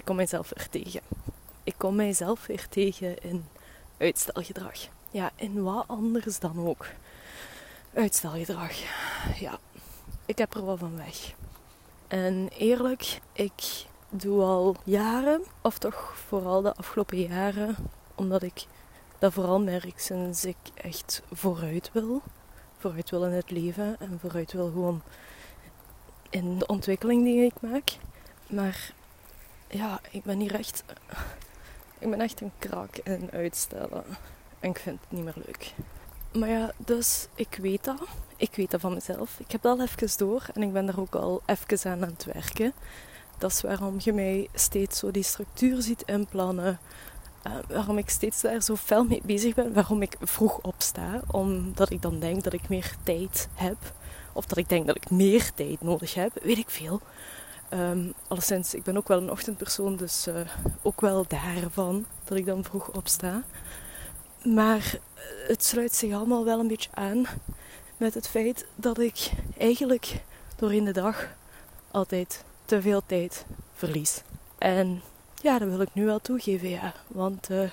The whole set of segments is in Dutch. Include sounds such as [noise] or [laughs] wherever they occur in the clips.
ik kom mijzelf weer tegen. Ik kom mijzelf weer tegen in uitstelgedrag. Ja, in wat anders dan ook. Uitstelgedrag. Ja, ik heb er wel van weg. En eerlijk, ik doe al jaren, of toch vooral de afgelopen jaren, omdat ik dat vooral merk sinds ik echt vooruit wil. Vooruit wil in het leven en vooruit wil gewoon in de ontwikkeling die ik maak. Maar ja, ik ben hier echt. Ik ben echt een krak in uitstellen. En ik vind het niet meer leuk. Maar ja, dus ik weet dat. Ik weet dat van mezelf. Ik heb dat al even door en ik ben daar ook al even aan aan het werken. Dat is waarom je mij steeds zo die structuur ziet inplannen. Uh, waarom ik steeds daar zo fel mee bezig ben. Waarom ik vroeg opsta. Omdat ik dan denk dat ik meer tijd heb. Of dat ik denk dat ik meer tijd nodig heb. Weet ik veel. Um, alleszins, ik ben ook wel een ochtendpersoon. Dus uh, ook wel daarvan dat ik dan vroeg opsta. Maar het sluit zich allemaal wel een beetje aan met het feit dat ik eigenlijk doorheen de dag altijd te veel tijd verlies. En ja, dat wil ik nu wel toegeven. Want uh,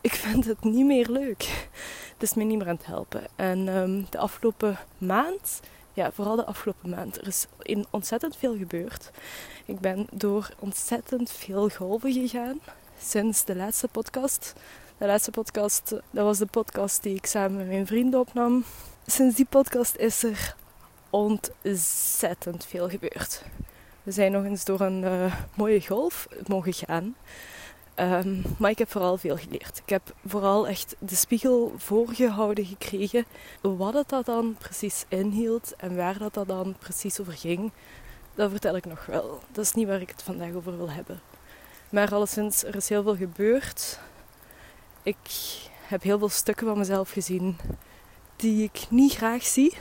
ik [laughs] vind het niet meer leuk. Het is me niet meer aan het helpen. En um, de afgelopen maand, ja, vooral de afgelopen maand, er is in ontzettend veel gebeurd. Ik ben door ontzettend veel golven gegaan sinds de laatste podcast. De laatste podcast, dat was de podcast die ik samen met mijn vrienden opnam. Sinds die podcast is er ontzettend veel gebeurd. We zijn nog eens door een uh, mooie golf mogen gaan. Um, maar ik heb vooral veel geleerd. Ik heb vooral echt de spiegel voorgehouden gekregen. Wat het dat dan precies inhield en waar dat, dat dan precies over ging, dat vertel ik nog wel. Dat is niet waar ik het vandaag over wil hebben. Maar alleszins, er is heel veel gebeurd. Ik heb heel veel stukken van mezelf gezien die ik niet graag zie,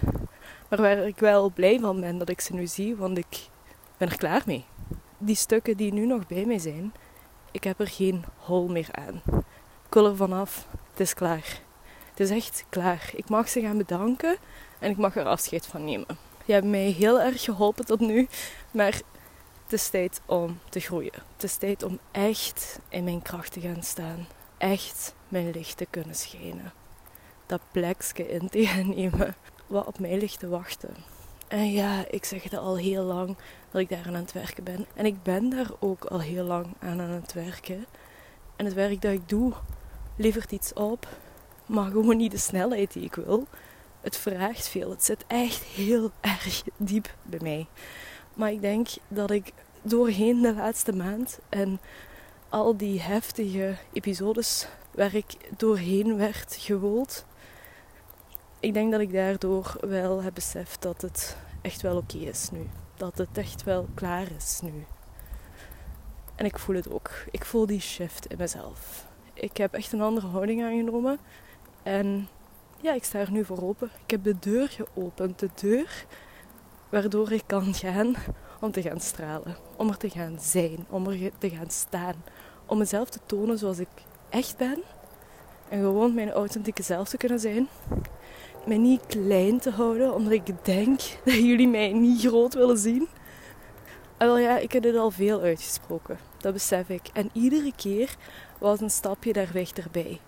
maar waar ik wel blij van ben dat ik ze nu zie, want ik ben er klaar mee. Die stukken die nu nog bij mij zijn, ik heb er geen hol meer aan. Ik wil er vanaf, het is klaar. Het is echt klaar. Ik mag ze gaan bedanken en ik mag er afscheid van nemen. Je hebt mij heel erg geholpen tot nu, maar het is tijd om te groeien. Het is tijd om echt in mijn kracht te gaan staan. Echt mijn licht te kunnen schijnen. Dat plekje in te [laughs] gaan nemen wat op mij ligt te wachten. En ja, ik zeg het al heel lang dat ik daar aan het werken ben. En ik ben daar ook al heel lang aan aan het werken. En het werk dat ik doe levert iets op, maar gewoon niet de snelheid die ik wil. Het vraagt veel. Het zit echt heel erg diep bij mij. Maar ik denk dat ik doorheen de laatste maand en al die heftige episodes waar ik doorheen werd gewoeld, ik denk dat ik daardoor wel heb beseft dat het echt wel oké is nu. Dat het echt wel klaar is nu. En ik voel het ook. Ik voel die shift in mezelf. Ik heb echt een andere houding aangenomen. En ja, ik sta er nu voor open. Ik heb de deur geopend. De deur waardoor ik kan gaan om te gaan stralen. Om er te gaan zijn. Om er te gaan staan. Om mezelf te tonen zoals ik echt ben. En gewoon mijn authentieke zelf te kunnen zijn mij niet klein te houden, omdat ik denk [laughs] dat jullie mij niet groot willen zien. En wel ja, ik heb dit al veel uitgesproken, dat besef ik. En iedere keer was een stapje daar weg erbij.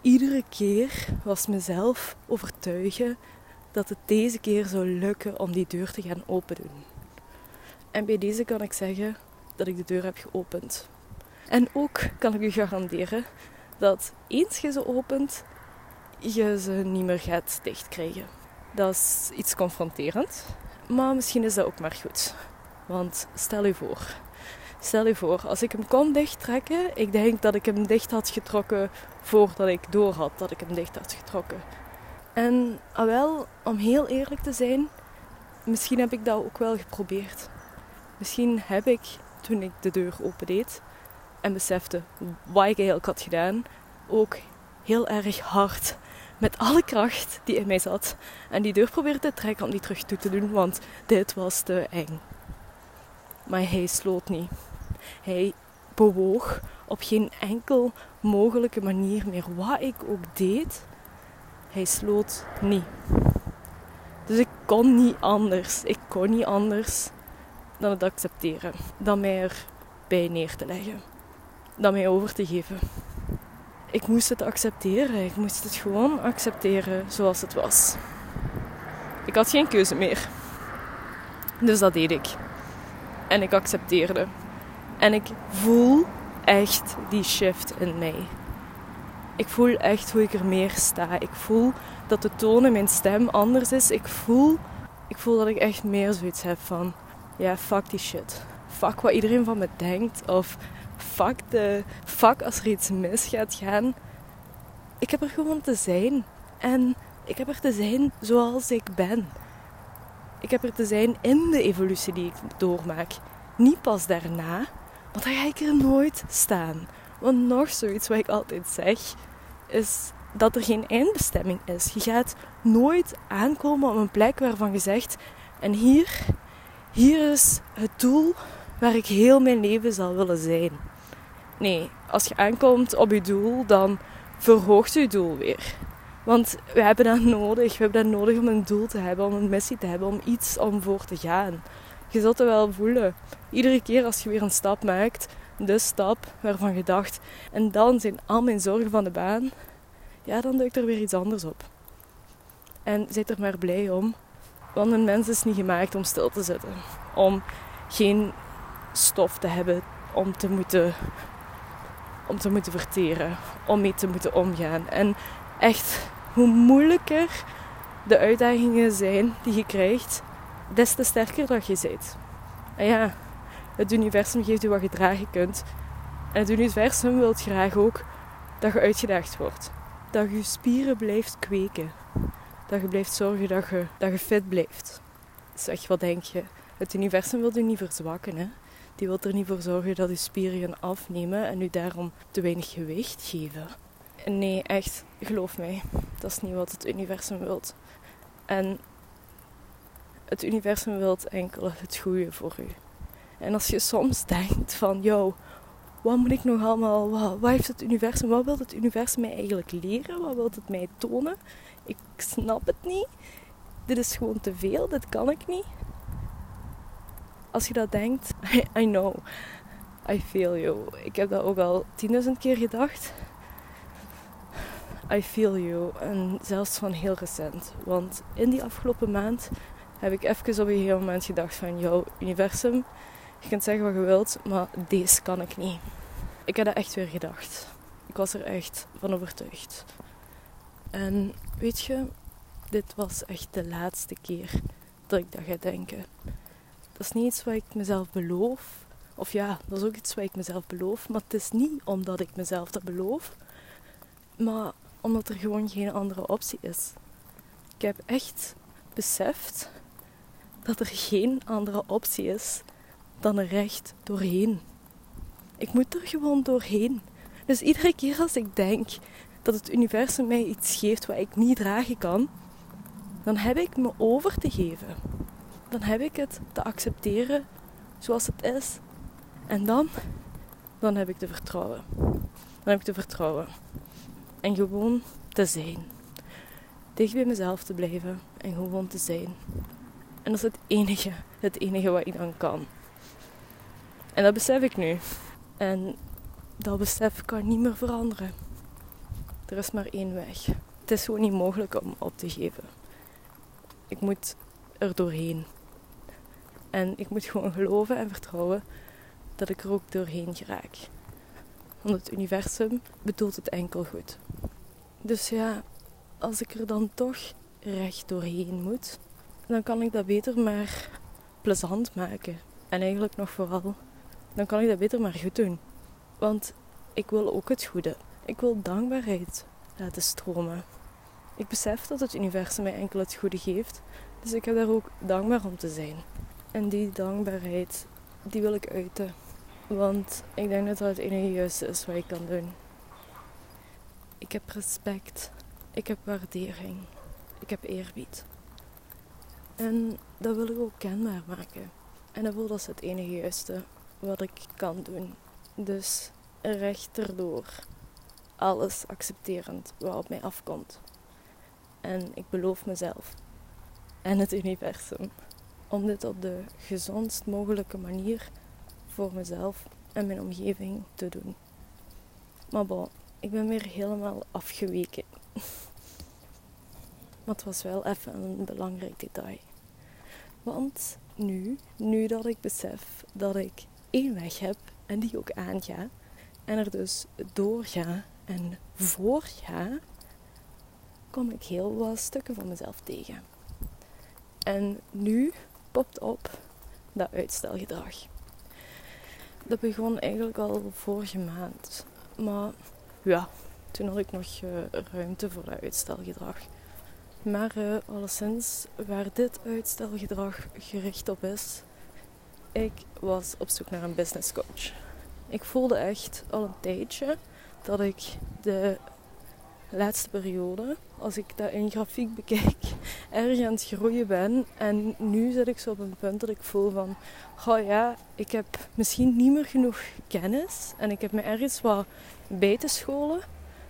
Iedere keer was mezelf overtuigen dat het deze keer zou lukken om die deur te gaan openen. En bij deze kan ik zeggen dat ik de deur heb geopend. En ook kan ik u garanderen dat eens je ze opent, je ze niet meer gaat dichtkrijgen. Dat is iets confronterend, maar misschien is dat ook maar goed. Want stel je voor, stel je voor, als ik hem kon dichttrekken, ik denk dat ik hem dicht had getrokken voordat ik door had dat ik hem dicht had getrokken. En ah wel, om heel eerlijk te zijn, misschien heb ik dat ook wel geprobeerd. Misschien heb ik, toen ik de deur opendeed en besefte wat ik eigenlijk had gedaan, ook heel erg hard met alle kracht die in mij zat. En die deur probeerde te trekken om die terug toe te doen, want dit was te eng. Maar hij sloot niet. Hij bewoog op geen enkel mogelijke manier meer. Wat ik ook deed, hij sloot niet. Dus ik kon niet anders. Ik kon niet anders dan het accepteren. Dan mij er bij neer te leggen. Dan mij over te geven. Ik moest het accepteren. Ik moest het gewoon accepteren zoals het was. Ik had geen keuze meer. Dus dat deed ik. En ik accepteerde. En ik voel echt die shift in mij. Ik voel echt hoe ik er meer sta. Ik voel dat de toon in mijn stem anders is. Ik voel, ik voel dat ik echt meer zoiets heb van... Ja, fuck die shit. Fuck wat iedereen van me denkt. Of fuck, de, fuck als er iets mis gaat gaan. Ik heb er gewoon te zijn. En ik heb er te zijn zoals ik ben. Ik heb er te zijn in de evolutie die ik doormaak. Niet pas daarna, want dan ga ik er nooit staan. Want nog zoiets wat ik altijd zeg, is dat er geen eindbestemming is. Je gaat nooit aankomen op een plek waarvan je zegt: En hier, hier is het doel waar ik heel mijn leven zal willen zijn. Nee, als je aankomt op je doel, dan verhoogt je doel weer. Want we hebben dat nodig. We hebben dat nodig om een doel te hebben, om een missie te hebben, om iets om voor te gaan. Je zult het wel voelen. Iedere keer als je weer een stap maakt, de stap waarvan je dacht, en dan zijn al mijn zorgen van de baan, ja, dan duikt er weer iets anders op. En zit er maar blij om, want een mens is niet gemaakt om stil te zitten. Om geen stof te hebben om te moeten, om te moeten verteren, om mee te moeten omgaan. En echt, hoe moeilijker de uitdagingen zijn die je krijgt, des te sterker dat je bent. En ja, het universum geeft je wat je dragen kunt. En het universum wil graag ook dat je uitgedaagd wordt. Dat je spieren blijft kweken. Dat je blijft zorgen dat je, dat je fit blijft. Zeg, wat denk je? Het universum wil je niet verzwakken. Hè? Die wil er niet voor zorgen dat je spieren gaan afnemen en u daarom te weinig gewicht geven. Nee, echt, geloof mij. Dat is niet wat het universum wilt. En het universum wil enkel het goede voor u. En als je soms denkt van, yo, wat moet ik nog allemaal, wat, wat, heeft het universum, wat wil het universum mij eigenlijk leren? Wat wil het mij tonen? Ik snap het niet. Dit is gewoon te veel, dit kan ik niet. Als je dat denkt, [laughs] I, know, I feel you. Ik heb dat ook al 10.000 keer gedacht. I feel you. En zelfs van heel recent. Want in die afgelopen maand heb ik even op een gegeven moment gedacht van... Jouw universum, je kunt zeggen wat je wilt, maar deze kan ik niet. Ik heb dat echt weer gedacht. Ik was er echt van overtuigd. En weet je, dit was echt de laatste keer dat ik dat ga denken. Dat is niet iets wat ik mezelf beloof. Of ja, dat is ook iets wat ik mezelf beloof. Maar het is niet omdat ik mezelf dat beloof. Maar omdat er gewoon geen andere optie is. Ik heb echt beseft dat er geen andere optie is dan er recht doorheen. Ik moet er gewoon doorheen. Dus iedere keer als ik denk dat het universum mij iets geeft wat ik niet dragen kan, dan heb ik me over te geven. Dan heb ik het te accepteren zoals het is. En dan, dan heb ik te vertrouwen. Dan heb ik te vertrouwen. En gewoon te zijn. Dicht bij mezelf te blijven en gewoon te zijn. En dat is het enige, het enige wat ik dan kan. En dat besef ik nu. En dat besef kan niet meer veranderen. Er is maar één weg. Het is gewoon niet mogelijk om op te geven. Ik moet er doorheen. En ik moet gewoon geloven en vertrouwen dat ik er ook doorheen geraak. Want het universum bedoelt het enkel goed. Dus ja, als ik er dan toch recht doorheen moet, dan kan ik dat beter maar plezant maken. En eigenlijk nog vooral, dan kan ik dat beter maar goed doen. Want ik wil ook het goede. Ik wil dankbaarheid laten stromen. Ik besef dat het universum mij enkel het goede geeft. Dus ik heb daar ook dankbaar om te zijn. En die dankbaarheid, die wil ik uiten. Want ik denk dat dat het enige juiste is wat ik kan doen. Ik heb respect. Ik heb waardering. Ik heb eerbied. En dat wil ik ook kenbaar maken. En dat voel dat is het enige juiste wat ik kan doen. Dus recht erdoor. Alles accepterend wat op mij afkomt. En ik beloof mezelf en het universum om dit op de gezondst mogelijke manier voor mezelf en mijn omgeving te doen. Maar bon, ik ben weer helemaal afgeweken. [laughs] Maar het was wel even een belangrijk detail. Want nu, nu dat ik besef dat ik één weg heb en die ook aanga, en er dus doorga en voorga, kom ik heel wat stukken van mezelf tegen. En nu popt op dat uitstelgedrag. Dat begon eigenlijk al vorige maand. Maar ja, toen had ik nog uh, ruimte voor dat uitstelgedrag. Maar uh, alleszins, waar dit uitstelgedrag gericht op is, ik was op zoek naar een business coach. Ik voelde echt al een tijdje dat ik de laatste periode, als ik dat in grafiek bekijk, [laughs] erg aan het groeien ben. En nu zit ik zo op een punt dat ik voel van, oh ja, ik heb misschien niet meer genoeg kennis en ik heb me ergens wat bij te scholen,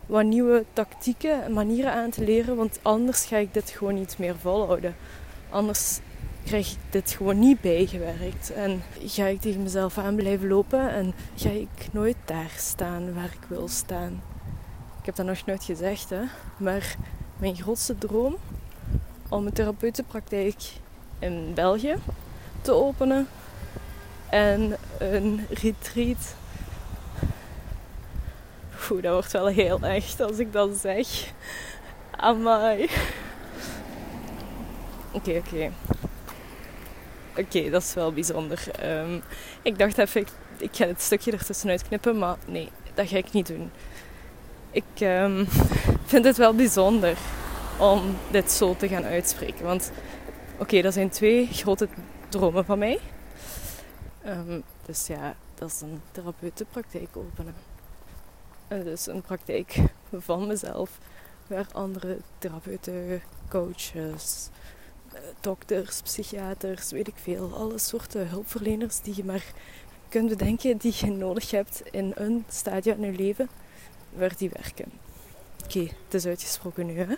wat nieuwe tactieken en manieren aan te leren, want anders ga ik dit gewoon niet meer volhouden. Anders krijg ik dit gewoon niet bijgewerkt. En ga ik tegen mezelf aan blijven lopen en ga ik nooit daar staan waar ik wil staan. Ik heb dat nog nooit gezegd, hè. Maar mijn grootste droom om een therapeutenpraktijk in België te openen en een retreat. Oeh, dat wordt wel heel echt als ik dat zeg. Amai. Oké, oké. Oké, dat is wel bijzonder. Um, ik dacht even, ik, ik ga het stukje ertussenuit knippen, maar nee, dat ga ik niet doen. Ik um, [laughs] vind het wel bijzonder om dit zo te gaan uitspreken. Want oké, dat zijn twee grote dromen van mij. Um, dus ja, dat is een therapeutenpraktijk openen. En dus een praktijk van mezelf, waar andere therapeuten, coaches, eh, dokters, psychiaters, weet ik veel, alle soorten hulpverleners die je maar kunt bedenken die je nodig hebt in een stadium in je leven, waar die werken. Oké, het is uitgesproken nu, hè?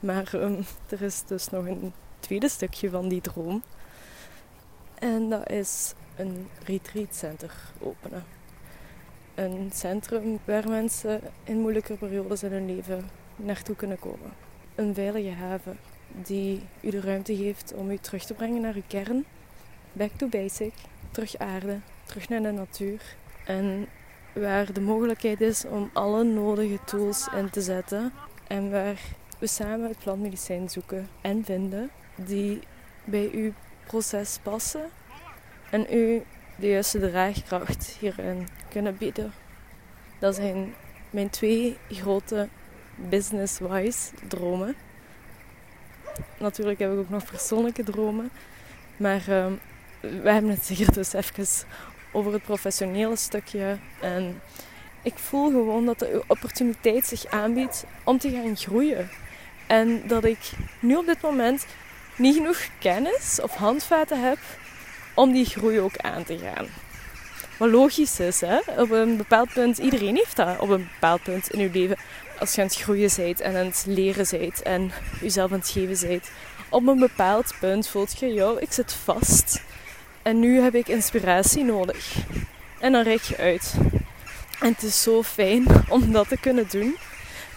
Maar um, er is dus nog een tweede stukje van die droom. En dat is een retreatcenter openen. Een centrum waar mensen in moeilijke periodes in hun leven naartoe kunnen komen. Een veilige haven die u de ruimte geeft om u terug te brengen naar uw kern. Back to basic, terug aarde, terug naar de natuur. En waar de mogelijkheid is om alle nodige tools in te zetten. En waar we samen het plantmedicijn zoeken en vinden die bij uw proces passen en u de juiste draagkracht hierin kunnen bieden. Dat zijn mijn twee grote business-wise dromen. Natuurlijk heb ik ook nog persoonlijke dromen, maar uh, we hebben het hier dus even over het professionele stukje. En ik voel gewoon dat de opportuniteit zich aanbiedt om te gaan groeien. En dat ik nu op dit moment niet genoeg kennis of handvaten heb om die groei ook aan te gaan. Wat logisch is, hè? op een bepaald punt, iedereen heeft dat op een bepaald punt in uw leven. Als je aan het groeien bent en aan het leren bent en jezelf aan het geven bent. Op een bepaald punt voelt je, joh, ik zit vast. En nu heb ik inspiratie nodig. En dan reik je uit. En het is zo fijn [laughs] om dat te kunnen doen.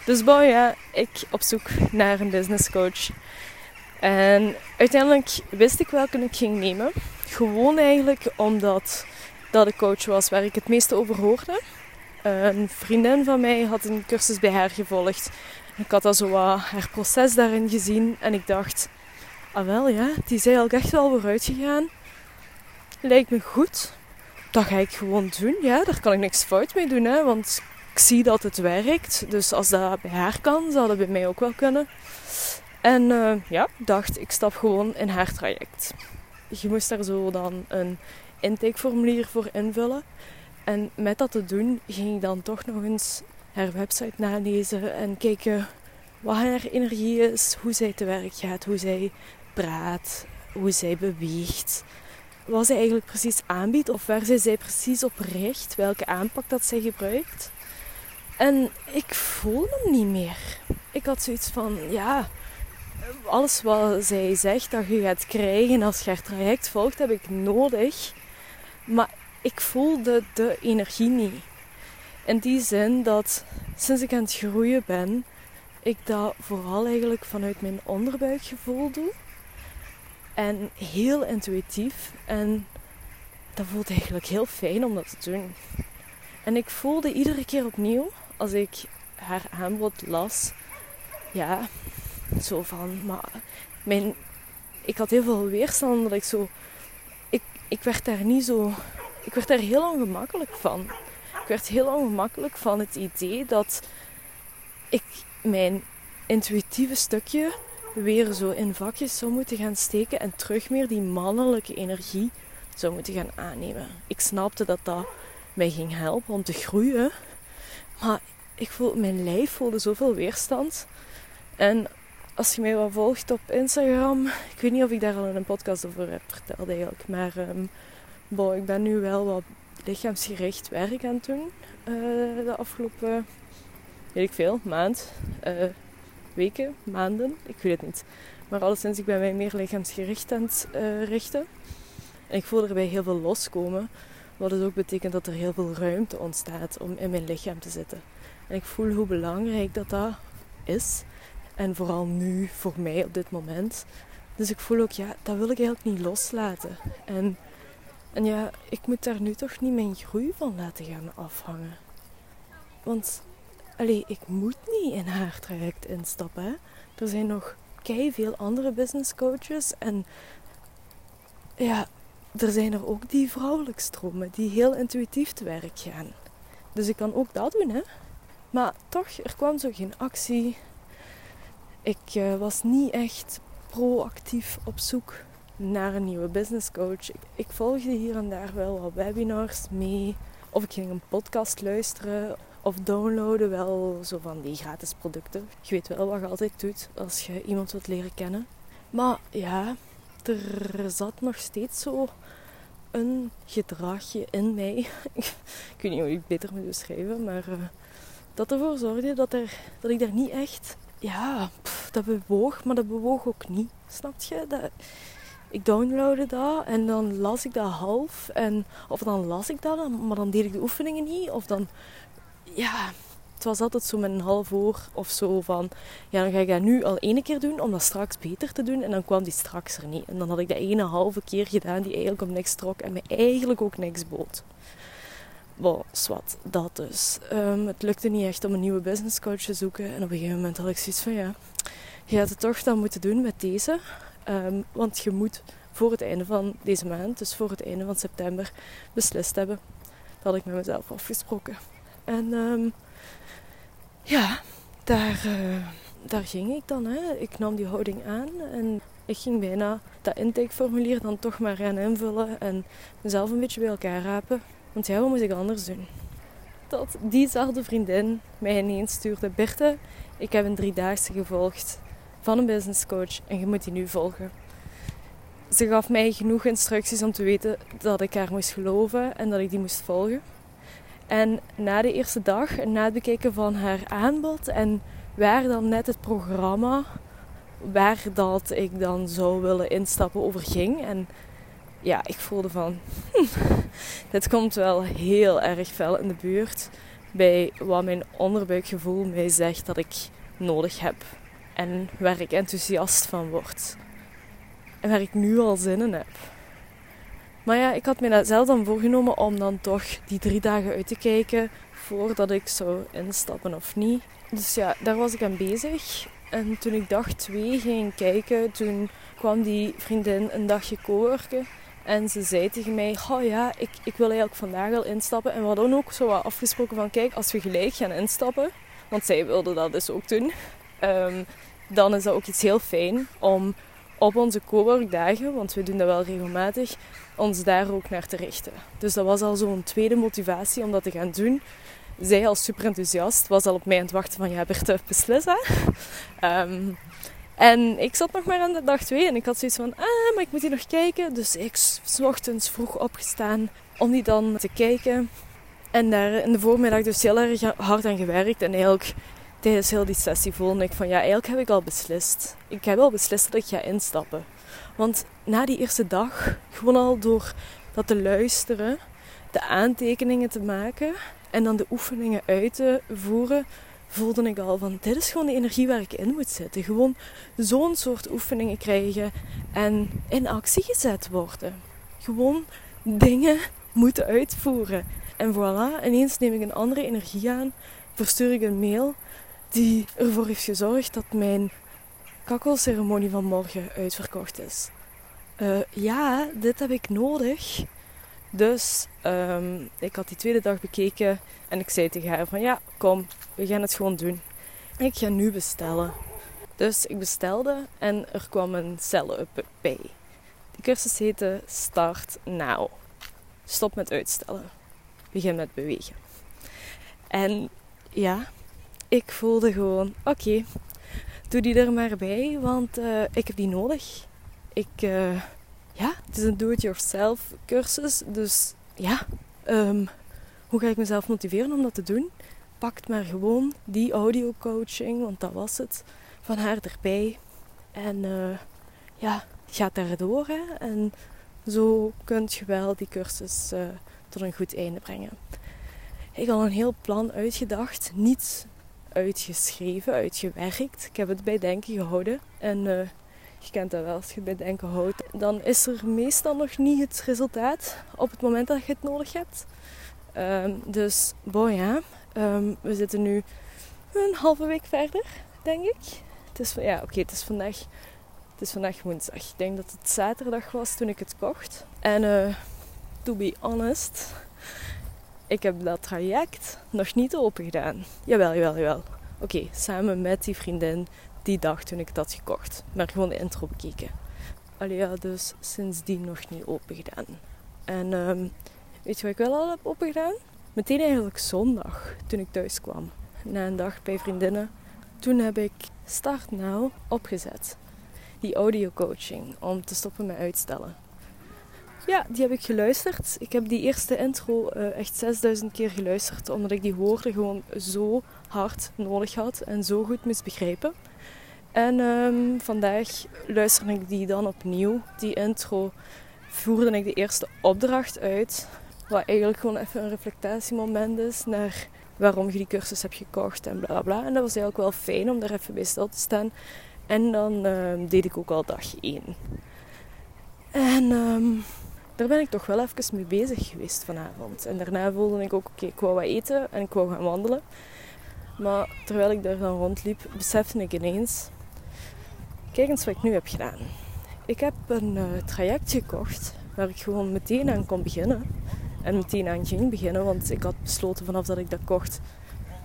Dus bouw ja, ik op zoek naar een business coach. En uiteindelijk wist ik welke ik ging nemen. Gewoon eigenlijk omdat dat de coach was waar ik het meeste over hoorde. Een vriendin van mij had een cursus bij haar gevolgd. Ik had al zo haar proces daarin gezien. En ik dacht, ah wel ja, die is eigenlijk echt wel vooruit gegaan. Lijkt me goed. Dat ga ik gewoon doen. Ja, daar kan ik niks fout mee doen. Hè, want ik zie dat het werkt. Dus als dat bij haar kan, zou dat bij mij ook wel kunnen. En uh, ja, dacht, ik stap gewoon in haar traject. Je moest daar zo dan een intakeformulier voor invullen. En met dat te doen, ging ik dan toch nog eens haar website nalezen en kijken wat haar energie is, hoe zij te werk gaat, hoe zij praat, hoe zij beweegt. Wat zij eigenlijk precies aanbiedt of waar zij, zij precies op richt, welke aanpak dat zij gebruikt. En ik voelde hem niet meer. Ik had zoiets van, ja, alles wat zij zegt dat je gaat krijgen als je haar traject volgt, heb ik nodig. Maar ik voelde de energie niet. In die zin dat sinds ik aan het groeien ben, ik dat vooral eigenlijk vanuit mijn onderbuikgevoel doe. En heel intuïtief. En dat voelt eigenlijk heel fijn om dat te doen. En ik voelde iedere keer opnieuw, als ik haar aanbod las, ja, zo van, maar mijn, ik had heel veel weerstand, omdat ik zo, ik, ik werd daar niet zo, ik werd daar heel ongemakkelijk van. Ik werd heel ongemakkelijk van het idee dat ik mijn intuïtieve stukje weer zo in vakjes zou moeten gaan steken en terug meer die mannelijke energie zou moeten gaan aannemen. Ik snapte dat dat mij ging helpen om te groeien, maar ik voel, mijn lijf voelde zoveel weerstand. En als je mij wat volgt op Instagram, ik weet niet of ik daar al een podcast over heb verteld eigenlijk, maar um, ik ben nu wel wat lichaamsgericht werk aan het doen uh, de afgelopen, weet ik veel, maand. Uh, weken, maanden, ik weet het niet. Maar alleszins, ik ben mij meer lichaamsgericht aan het uh, richten. En ik voel erbij heel veel loskomen. Wat dus ook betekent dat er heel veel ruimte ontstaat om in mijn lichaam te zitten. En ik voel hoe belangrijk dat dat is. En vooral nu, voor mij op dit moment. Dus ik voel ook, ja, dat wil ik eigenlijk niet loslaten. En, en ja, ik moet daar nu toch niet mijn groei van laten gaan afhangen. Want Allee, ik moet niet in haar traject instappen. Er zijn nog kei veel andere business coaches. En ja, er zijn er ook die vrouwelijk stromen, die heel intuïtief te werk gaan. Dus ik kan ook dat doen, hè. Maar toch, er kwam zo geen actie. Ik uh, was niet echt proactief op zoek naar een nieuwe business coach. Ik, ik volgde hier en daar wel wat webinars mee. Of ik ging een podcast luisteren of downloaden wel zo van die gratis producten. Je weet wel wat je altijd doet als je iemand wilt leren kennen. Maar ja, er zat nog steeds zo een gedragje in mij. [laughs] ik weet niet hoe ik het beter moet beschrijven, maar uh, dat ervoor zorgde dat, er, dat ik daar niet echt, ja, dat bewoog, maar dat bewoog ook niet. Snap je? Dat, ik downloadde dat en dan las ik dat half. En, of dan las ik dat, maar dan deed ik de oefeningen niet. Of dan ja, het was altijd zo met een half uur of zo van... Ja, dan ga ik dat nu al ene keer doen om dat straks beter te doen. En dan kwam die straks er niet. En dan had ik dat ene halve keer gedaan die eigenlijk op niks trok en me eigenlijk ook niks bood. Bon, zwart, dat dus. Um, het lukte niet echt om een nieuwe business coach te zoeken. En op een gegeven moment had ik zoiets van, ja... Je gaat het toch dan moeten doen met deze. Um, want je moet voor het einde van deze maand, dus voor het einde van september, beslist hebben. Dat had ik met mezelf afgesproken. En um, ja, daar, uh, daar ging ik dan. Hè. Ik nam die houding aan en ik ging bijna dat intakeformulier dan toch maar gaan invullen en mezelf een beetje bij elkaar rapen. Want ja, wat moet ik anders doen? Dat diezelfde vriendin mij ineens stuurde: Berthe, ik heb een driedaagse gevolgd van een business coach en je moet die nu volgen. Ze gaf mij genoeg instructies om te weten dat ik haar moest geloven en dat ik die moest volgen. En na de eerste dag, na het bekijken van haar aanbod en waar dan net het programma, waar dat ik dan zou willen instappen over ging. En ja, ik voelde van, [laughs] dit komt wel heel erg fel in de buurt bij wat mijn onderbuikgevoel mij zegt dat ik nodig heb. En waar ik enthousiast van word. En waar ik nu al zin in heb. Maar ja, ik had me dat zelf dan voorgenomen om dan toch die drie dagen uit te kijken voordat ik zou instappen of niet. Dus ja, daar was ik aan bezig. En toen ik dag twee ging kijken, toen kwam die vriendin een dagje coworken. En ze zei tegen mij, oh ja, ik, ik wil eigenlijk vandaag al instappen. En we hadden ook zo afgesproken van, kijk, als we gelijk gaan instappen, want zij wilde dat dus ook doen, um, dan is dat ook iets heel fijn om op onze coworkdagen, want we doen dat wel regelmatig, ons daar ook naar te richten. Dus dat was al zo'n tweede motivatie om dat te gaan doen. Zij als super enthousiast was al op mij aan het wachten van ja, Berthe, beslis hè. Um, [laughs] en ik zat nog maar aan de dag twee en ik had zoiets van, ah, maar ik moet hier nog kijken. Dus ik s ochtends vroeg opgestaan om die dan te kijken. En daar in de voormiddag dus heel erg hard aan gewerkt. En eigenlijk tijdens heel die sessie voelde ik van ja, eigenlijk heb ik al beslist. Ik heb al beslist dat ik ga instappen. Want na die eerste dag, gewoon al door dat te luisteren de aantekeningen te maken en dan de oefeningen uit te voeren, voelde ik al van dit is gewoon de energie waar ik in moet zitten. Gewoon zo'n soort oefeningen krijgen en in actie gezet worden. Gewoon dingen moeten uitvoeren. En voilà, ineens neem ik een andere energie aan, verstuur ik een mail die ervoor heeft gezorgd dat mijn kakkelceremonie van morgen uitverkocht is. Uh, ja, dit heb ik nodig. Dus um, ik had die tweede dag bekeken en ik zei tegen haar van ja, kom, we gaan het gewoon doen. Ik ga nu bestellen. Dus ik bestelde en er kwam een cellen-up bij. De cursus heette Start Now. Stop met uitstellen. Begin met bewegen. En ja, ik voelde gewoon, oké, doe die er maar bij, want uh, ik heb die nodig. Ik, uh, ja, het is een do-it-yourself cursus, dus ja, um, hoe ga ik mezelf motiveren om dat te doen? Pakt maar gewoon die audio coaching, want dat was het, van haar erbij. En uh, ja, gaat daardoor. Hè? En zo kunt je wel die cursus uh, tot een goed einde brengen. Ik had een heel plan uitgedacht, niet uitgeschreven, uitgewerkt. Ik heb het bij denken gehouden. En je kent dat wel, als je het bij denken houdt, dan is er meestal nog niet het resultaat op het moment dat je het nodig hebt. Um, dus, bon ja, um, we zitten nu een halve week verder, denk ik. Het is, ja, oké, het is vandaag het is vandaag woensdag. Ik denk dat het zaterdag was toen ik het kocht. En uh, to be honest, ik heb dat traject nog niet open gedaan. Jawel, jawel, jawel. Oké, samen met die vriendin die dag toen ik had gekocht. Maar gewoon de intro bekeken. Allee, ja, dus sindsdien nog niet open gedaan. En um, weet je wat ik wel al heb open gedaan? Meteen eigenlijk zondag, toen ik thuis kwam. Na een dag bij vriendinnen. Toen heb ik Start Now opgezet die audio coaching om te stoppen met uitstellen. Ja, die heb ik geluisterd. Ik heb die eerste intro uh, echt 6000 keer geluisterd, omdat ik die woorden gewoon zo hard nodig had en zo goed moest begrijpen. En um, vandaag luisterde ik die dan opnieuw. Die intro voerde ik de eerste opdracht uit, wat eigenlijk gewoon even een reflectatiemoment is naar waarom je die cursus hebt gekocht en bla bla. En dat was eigenlijk wel fijn om daar even bij stil te staan en dan uh, deed ik ook al dag 1. En um, daar ben ik toch wel even mee bezig geweest vanavond. En daarna voelde ik ook, oké, ik wou wat eten en ik wou gaan wandelen. Maar terwijl ik daar dan rondliep, besefte ik ineens... Kijk eens wat ik nu heb gedaan. Ik heb een uh, traject gekocht waar ik gewoon meteen aan kon beginnen. En meteen aan ging beginnen, want ik had besloten vanaf dat ik dat kocht,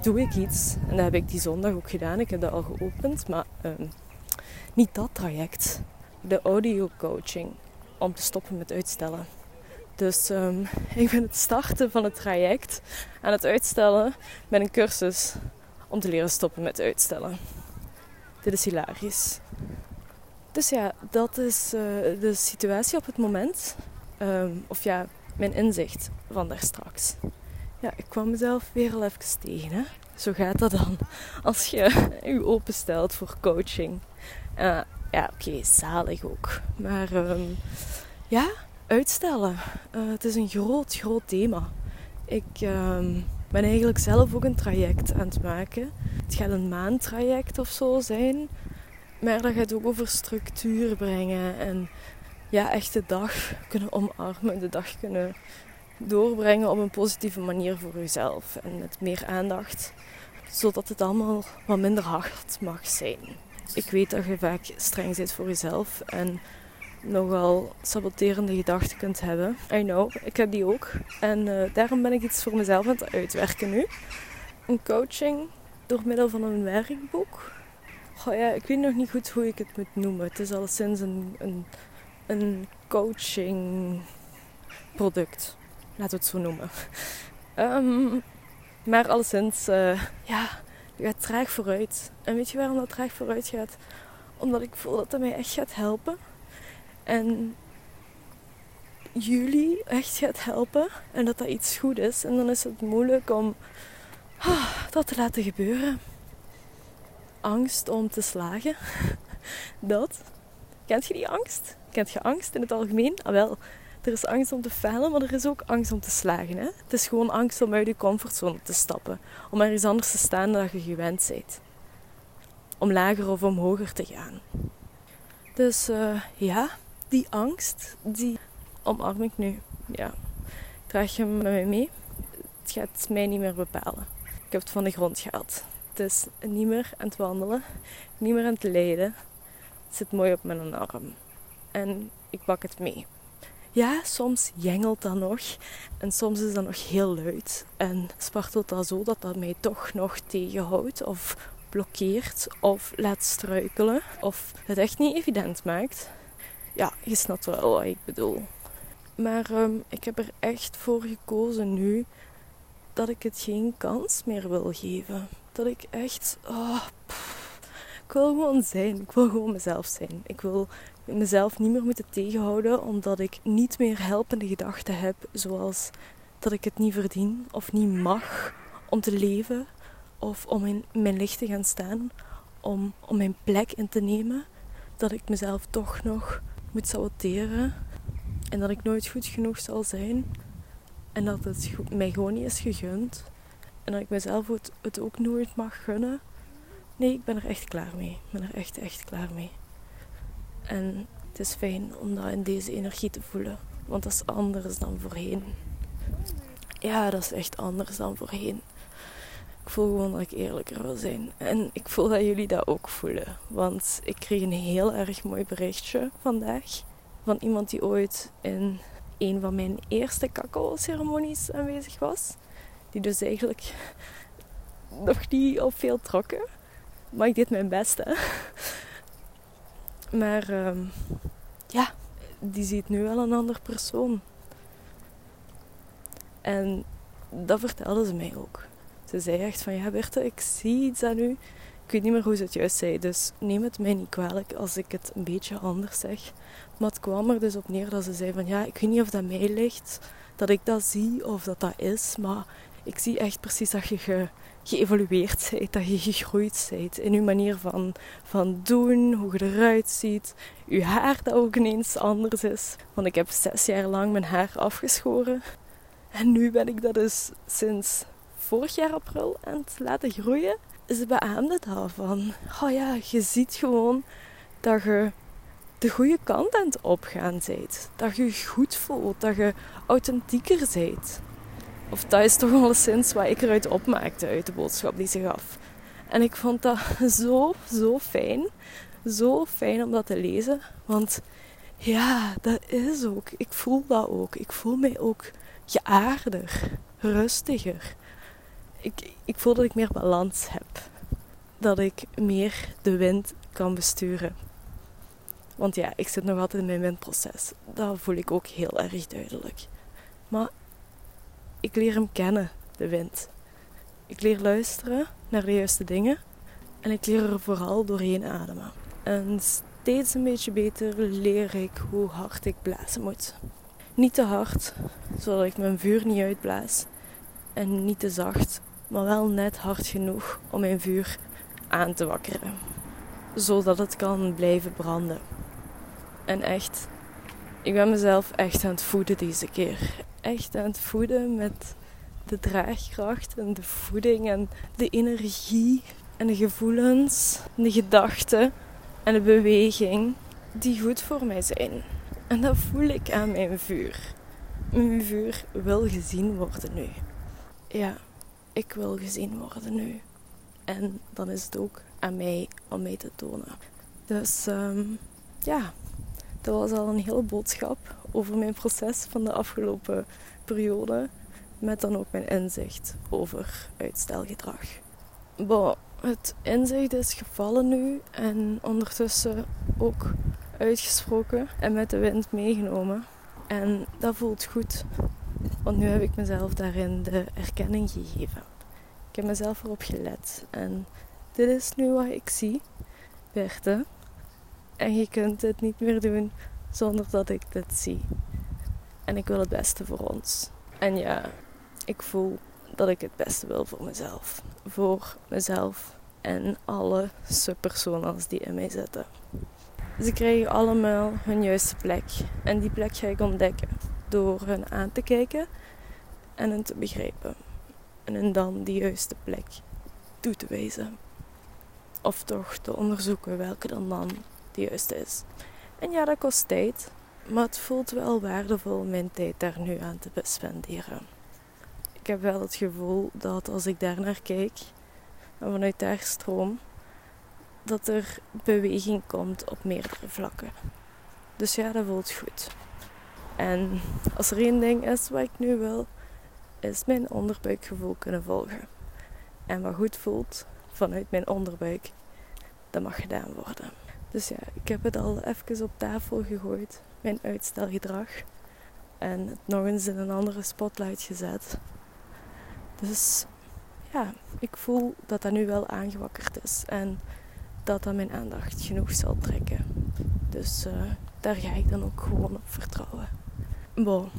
doe ik iets. En dat heb ik die zondag ook gedaan. Ik heb dat al geopend, maar... Um, niet dat traject. De audio coaching. Om te stoppen met uitstellen. Dus um, [laughs] ik ben het starten van het traject aan het uitstellen met een cursus om te leren stoppen met uitstellen. Dit is hilarisch. Dus ja, dat is uh, de situatie op het moment. Um, of ja, mijn inzicht van daar straks. Ja, ik kwam mezelf weer al even tegen. Hè? Zo gaat dat dan als je [laughs] je openstelt voor coaching. Uh, ja, oké, zalig ook. Maar um, ja, uitstellen. Uh, het is een groot, groot thema. Ik um, ben eigenlijk zelf ook een traject aan het maken. Het gaat een maandtraject of zo zijn. Maar dat gaat ook over structuur brengen. En ja, echt de dag kunnen omarmen. De dag kunnen doorbrengen op een positieve manier voor jezelf. En met meer aandacht. Zodat het allemaal wat minder hard mag zijn ik weet dat je vaak streng bent voor jezelf en nogal saboterende gedachten kunt hebben. I know, ik heb die ook. En uh, daarom ben ik iets voor mezelf aan het uitwerken nu. Een coaching door middel van een werkboek. Goh, ja, ik weet nog niet goed hoe ik het moet noemen. Het is alleszins een, een, een coaching product. Laten we het zo noemen. Um, [laughs] maar alleszins, uh, ja, je gaat traag vooruit. En weet je waarom dat traag vooruit gaat? Omdat ik voel dat het mij echt gaat helpen. En jullie echt gaat helpen. En dat dat iets goed is. En dan is het moeilijk om ah, dat te laten gebeuren. Angst om te slagen. [laughs] Dat. Kent je die angst? Kent je angst in het algemeen? Ah wel, er is angst om te falen, maar er is ook angst om te slagen. Hè? Het is gewoon angst om uit je comfortzone te stappen. Om ergens anders te staan dan je gewend bent. Om lager of om hoger te gaan. Dus uh, ja, die angst, die omarm ik nu. Ja. Draag je met mij mee. Het gaat mij niet meer bepalen. Ik heb het van de grond gehaald. Het is niet meer aan het wandelen, niet meer aan het lijden. Het zit mooi op mijn arm. En ik pak het mee. Ja, soms jengelt dat nog. En soms is dat nog heel luid. En spartelt dat zo dat dat mij toch nog tegenhoudt. Of blokkeert. Of laat struikelen. Of het echt niet evident maakt. Ja, je snapt wel wat ik bedoel. Maar um, ik heb er echt voor gekozen nu dat ik het geen kans meer wil geven. Dat ik echt. Oh, ik wil gewoon zijn. Ik wil gewoon mezelf zijn. Ik wil mezelf niet meer moeten tegenhouden omdat ik niet meer helpende gedachten heb, zoals dat ik het niet verdien of niet mag om te leven of om in mijn licht te gaan staan, om, om mijn plek in te nemen. Dat ik mezelf toch nog moet saboteren en dat ik nooit goed genoeg zal zijn en dat het mij gewoon niet is gegund en dat ik mezelf het, ook nooit mag gunnen. Nee, ik ben er echt klaar mee. Ik ben er echt, echt klaar mee. En het is fijn om dat in deze energie te voelen. Want dat is anders dan voorheen. Ja, dat is echt anders dan voorheen. Ik voel gewoon dat ik eerlijker wil zijn. En ik voel dat jullie dat ook voelen. Want ik kreeg een heel erg mooi berichtje vandaag. Van iemand die ooit in een van mijn eerste kakao-ceremonies aanwezig was. Die dus eigenlijk [laughs] nog niet op veel trokken. Maar ik deed mijn best, hè. Maar ehm, ja, die ziet nu wel een ander persoon. En dat vertelde ze mij ook. Ze zei echt van, ja Berthe, ik zie iets aan u. Ik weet niet meer hoe ze het juist zei, dus neem het mij niet kwalijk als ik het een beetje anders zeg. Maar het kwam er dus op neer dat ze zei van, ja, ik weet niet of dat mij ligt, dat ik dat zie of dat dat is, maar ik zie echt precies dat je ge, geëvolueerd bent, dat je gegroeid bent in je manier van, van doen, hoe je eruit ziet, je haar dat ook ineens anders is. Want ik heb zes jaar lang mijn haar afgeschoren en nu ben ik dat dus sinds vorig jaar april aan het laten groeien. Ze beaamde daarvan. Oh ja, je ziet gewoon dat je de goede kant aan het opgaan bent. Dat je je goed voelt, dat je authentieker bent. Of dat is toch wel sinds wat ik eruit opmaakte uit de boodschap die ze gaf. En ik vond dat zo, zo fijn. Zo fijn om dat te lezen. Want ja, dat is ook. Ik voel dat ook. Ik voel mij ook geaarder, rustiger. Ik, ik voel dat ik meer balans heb. Dat ik meer de wind kan besturen. Want ja, ik zit nog altijd in mijn windproces. Dat voel ik ook heel erg duidelijk. Maar ik leer hem kennen, de wind. Ik leer luisteren naar de juiste dingen en ik leer er vooral doorheen ademen. En steeds een beetje beter leer ik hoe hard ik blazen moet. Niet te hard, zodat ik mijn vuur niet uitblaas. En niet te zacht, maar wel net hard genoeg om mijn vuur aan te wakkeren. Zodat het kan blijven branden. En echt, ik ben mezelf echt aan het voeden deze keer echt aan het voeden met de draagkracht en de voeding en de energie en de gevoelens, en de gedachten en de beweging die goed voor mij zijn. En dat voel ik aan mijn vuur. Mijn vuur wil gezien worden nu. Ja, ik wil gezien worden nu. En dan is het ook aan mij om mij te tonen. Dus um, ja, dat was al een hele boodschap over mijn proces van de afgelopen periode. Met dan ook mijn inzicht over uitstelgedrag. Bon, het inzicht is gevallen nu en ondertussen ook uitgesproken en met de wind meegenomen. En dat voelt goed, want nu heb ik mezelf daarin de erkenning gegeven. Ik heb mezelf erop gelet en dit is nu wat ik zie, Berthe. En je kunt het niet meer doen zonder dat ik dit zie. En ik wil het beste voor ons. En ja, ik voel dat ik het beste wil voor mezelf. Voor mezelf en alle subpersonen die in mij zitten. Ze krijgen allemaal hun juiste plek. En die plek ga ik ontdekken. Door hen aan te kijken en hen te begrijpen. En hen dan de juiste plek toe te wijzen. Of toch te onderzoeken welke dan dan de juiste is. En ja, dat kost tijd. Maar het voelt wel waardevol mijn tijd daar nu aan te spenderen. Ik heb wel het gevoel dat als ik daar naar kijk en vanuit daar stroom, dat er beweging komt op meerdere vlakken. Dus ja, dat voelt goed. En als er één ding is wat ik nu wil, is mijn onderbuikgevoel kunnen volgen. En wat goed voelt vanuit mijn onderbuik, dat mag gedaan worden. Dus ja, ik heb het al even op tafel gegooid, mijn uitstelgedrag. En het nog eens in een andere spotlight gezet. Dus ja, ik voel dat dat nu wel aangewakkerd is. En dat dat mijn aandacht genoeg zal trekken. Dus uh, daar ga ik dan ook gewoon op vertrouwen. Bon,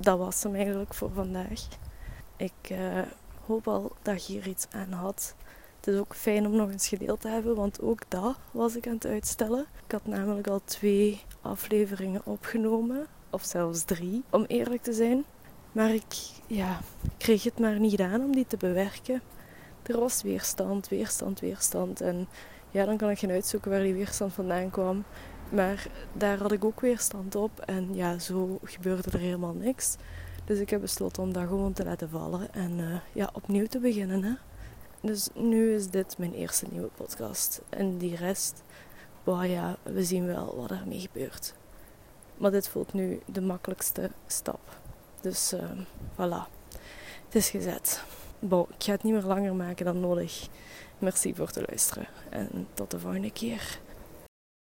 dat was hem eigenlijk voor vandaag. Ik uh, hoop al dat je hier iets aan had. Het is ook fijn om nog eens gedeeld te hebben, want ook dat was ik aan het uitstellen. Ik had namelijk al twee afleveringen opgenomen, of zelfs drie, om eerlijk te zijn. Maar ik ja, kreeg het maar niet aan om die te bewerken. Er was weerstand, weerstand, weerstand. En ja, dan kan ik gaan uitzoeken waar die weerstand vandaan kwam. Maar daar had ik ook weerstand op. En ja, zo gebeurde er helemaal niks. Dus ik heb besloten om dat gewoon te laten vallen. En uh, ja, opnieuw te beginnen. Hè. Dus nu is dit mijn eerste nieuwe podcast. En die rest, ja, we zien wel wat ermee gebeurt. Maar dit voelt nu de makkelijkste stap. Dus uh, voilà, het is gezet. Bon, ik ga het niet meer langer maken dan nodig. Merci voor het luisteren en tot de volgende keer.